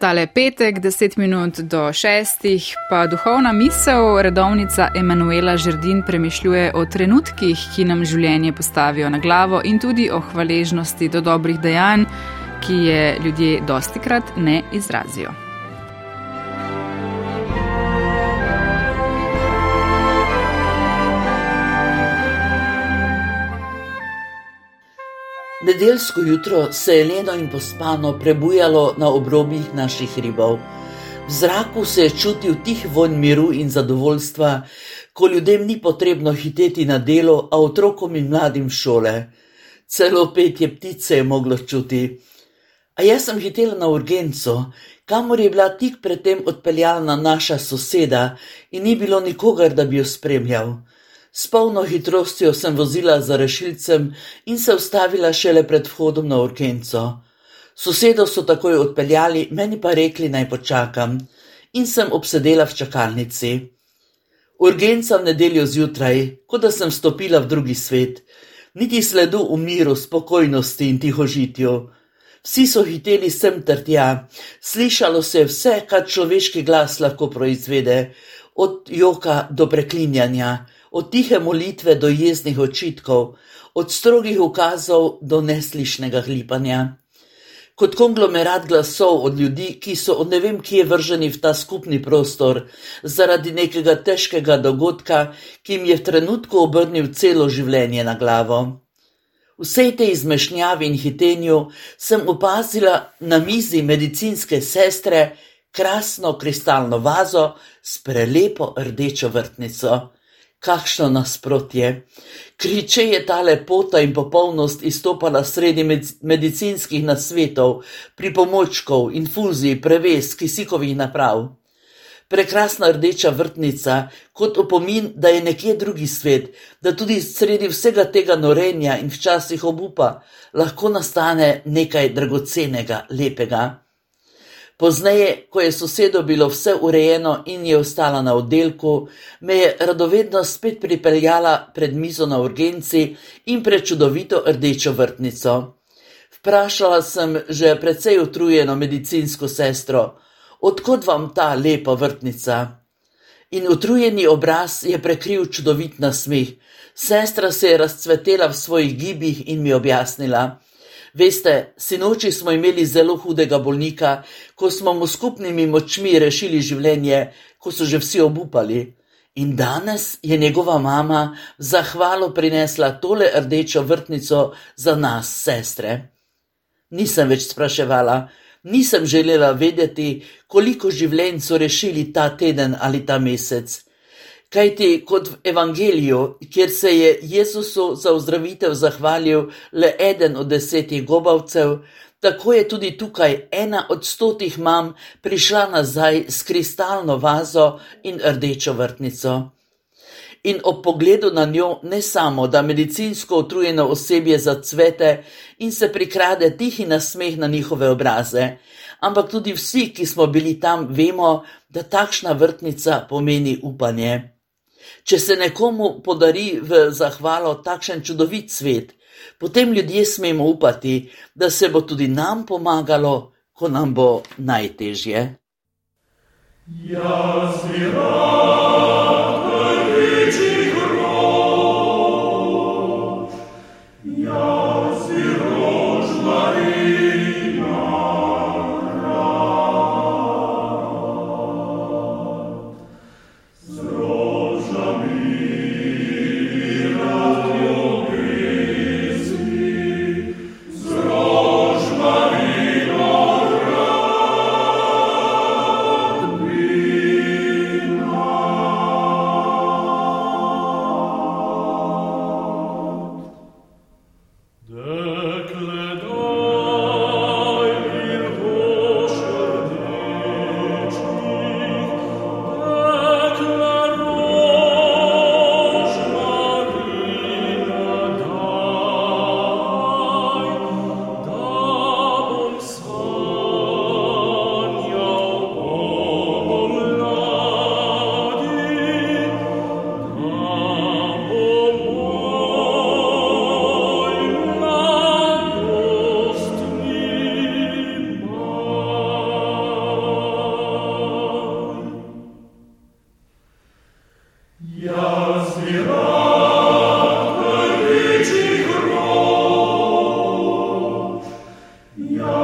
Tale petek, 10 minut do 6, pa duhovna misel, redovnica Emanuela Žrdin premišljuje o trenutkih, ki nam življenje postavijo na glavo in tudi o hvaležnosti do dobrih dejanj, ki je ljudje dosti krat ne izrazijo. Nedeljsko jutro se je leno in pospano prebujalo na obrobjih naših ribov. V zraku se je čutil tih vonj miru in zadovoljstva, ko ljudem ni potrebno hiteti na delo, a otrokom in mladim šole. Celo petje ptice je moglo čuti. A jaz sem hitela na urgenco, kamor je bila tik predtem odpeljana naša soseda in ni bilo nikogar, da bi jo spremljal. S polno hitrostjo sem vozila za rešilcem in se ustavila šele pred vhodom na urgenco. Sosedo so takoj odpeljali, meni pa rekli naj počakam in sem obsedela v čakalnici. Urgenca v nedeljo zjutraj, kot da sem stopila v drugi svet, niti sledu v miru, spokojnosti in tihožitju. Vsi so hiteli sem ter tja, slišalo se je vse, kar človeški glas lahko proizvede, od joka do preklinjanja od tihe molitve do jeznih očitkov, od strogih ukazov do neslišnega hlipanja. Kot konglomerat glasov od ljudi, ki so od ne vem kje vrženi v ta skupni prostor, zaradi nekega težkega dogodka, ki jim je v trenutku obrnil celo življenje na glavo. Vsej tej izmešnjavi in hitenju sem opazila na mizi medicinske sestre krasno kristalno vazo s prelepo rdečo vrtnico kakšno nasprotje. Kriče je ta lepota in popolnost izstopala sredi med medicinskih nasvetov, pripomočkov, infuzij, preves, kisikovih naprav. Prekrasna rdeča vrtnica, kot opomin, da je nekje drugi svet, da tudi sredi vsega tega norenja in včasih obupa lahko nastane nekaj dragocenega, lepega. Pozneje, ko je sosedo bilo vse urejeno in je ostala na oddelku, me je radovedno spet pripeljala pred mizo na urgenci in pred čudovito rdečo vrtnico. Vprašala sem že precej utrujeno medicinsko sestro, odkot vam ta lepa vrtnica? In utrujeni obraz je prekril čudovit nasmeh. Sestra se je razcvetela v svojih gibih in mi objasnila: Veste, sinoči smo imeli zelo hudega bolnika, ko smo mu skupnimi močmi rešili življenje, ko so že vsi obupali. In danes je njegova mama za hvalo prinesla tole rdečo vrtnico za nas, sestre. Nisem več spraševala, nisem želela vedeti, koliko življenj so rešili ta teden ali ta mesec. Kajti kot v evangeliju, kjer se je Jezusu za ozdravitev zahvalil le eden od desetih gobavcev, tako je tudi tukaj ena od stotih mam prišla nazaj s kristalno vazo in rdečo vrtnico. In ob pogledu na njo ne samo, da medicinsko utrujeno osebje zacvete in se prikrade tihi nasmeh na njihove obraze, ampak tudi vsi, ki smo bili tam, vemo, da takšna vrtnica pomeni upanje. Če se nekomu podari v zahvalo takšen čudovit svet, potem ljudje smemo upati, da se bo tudi nam pomagalo, ko nam bo najtežje. Jaz bi rad. Yeah.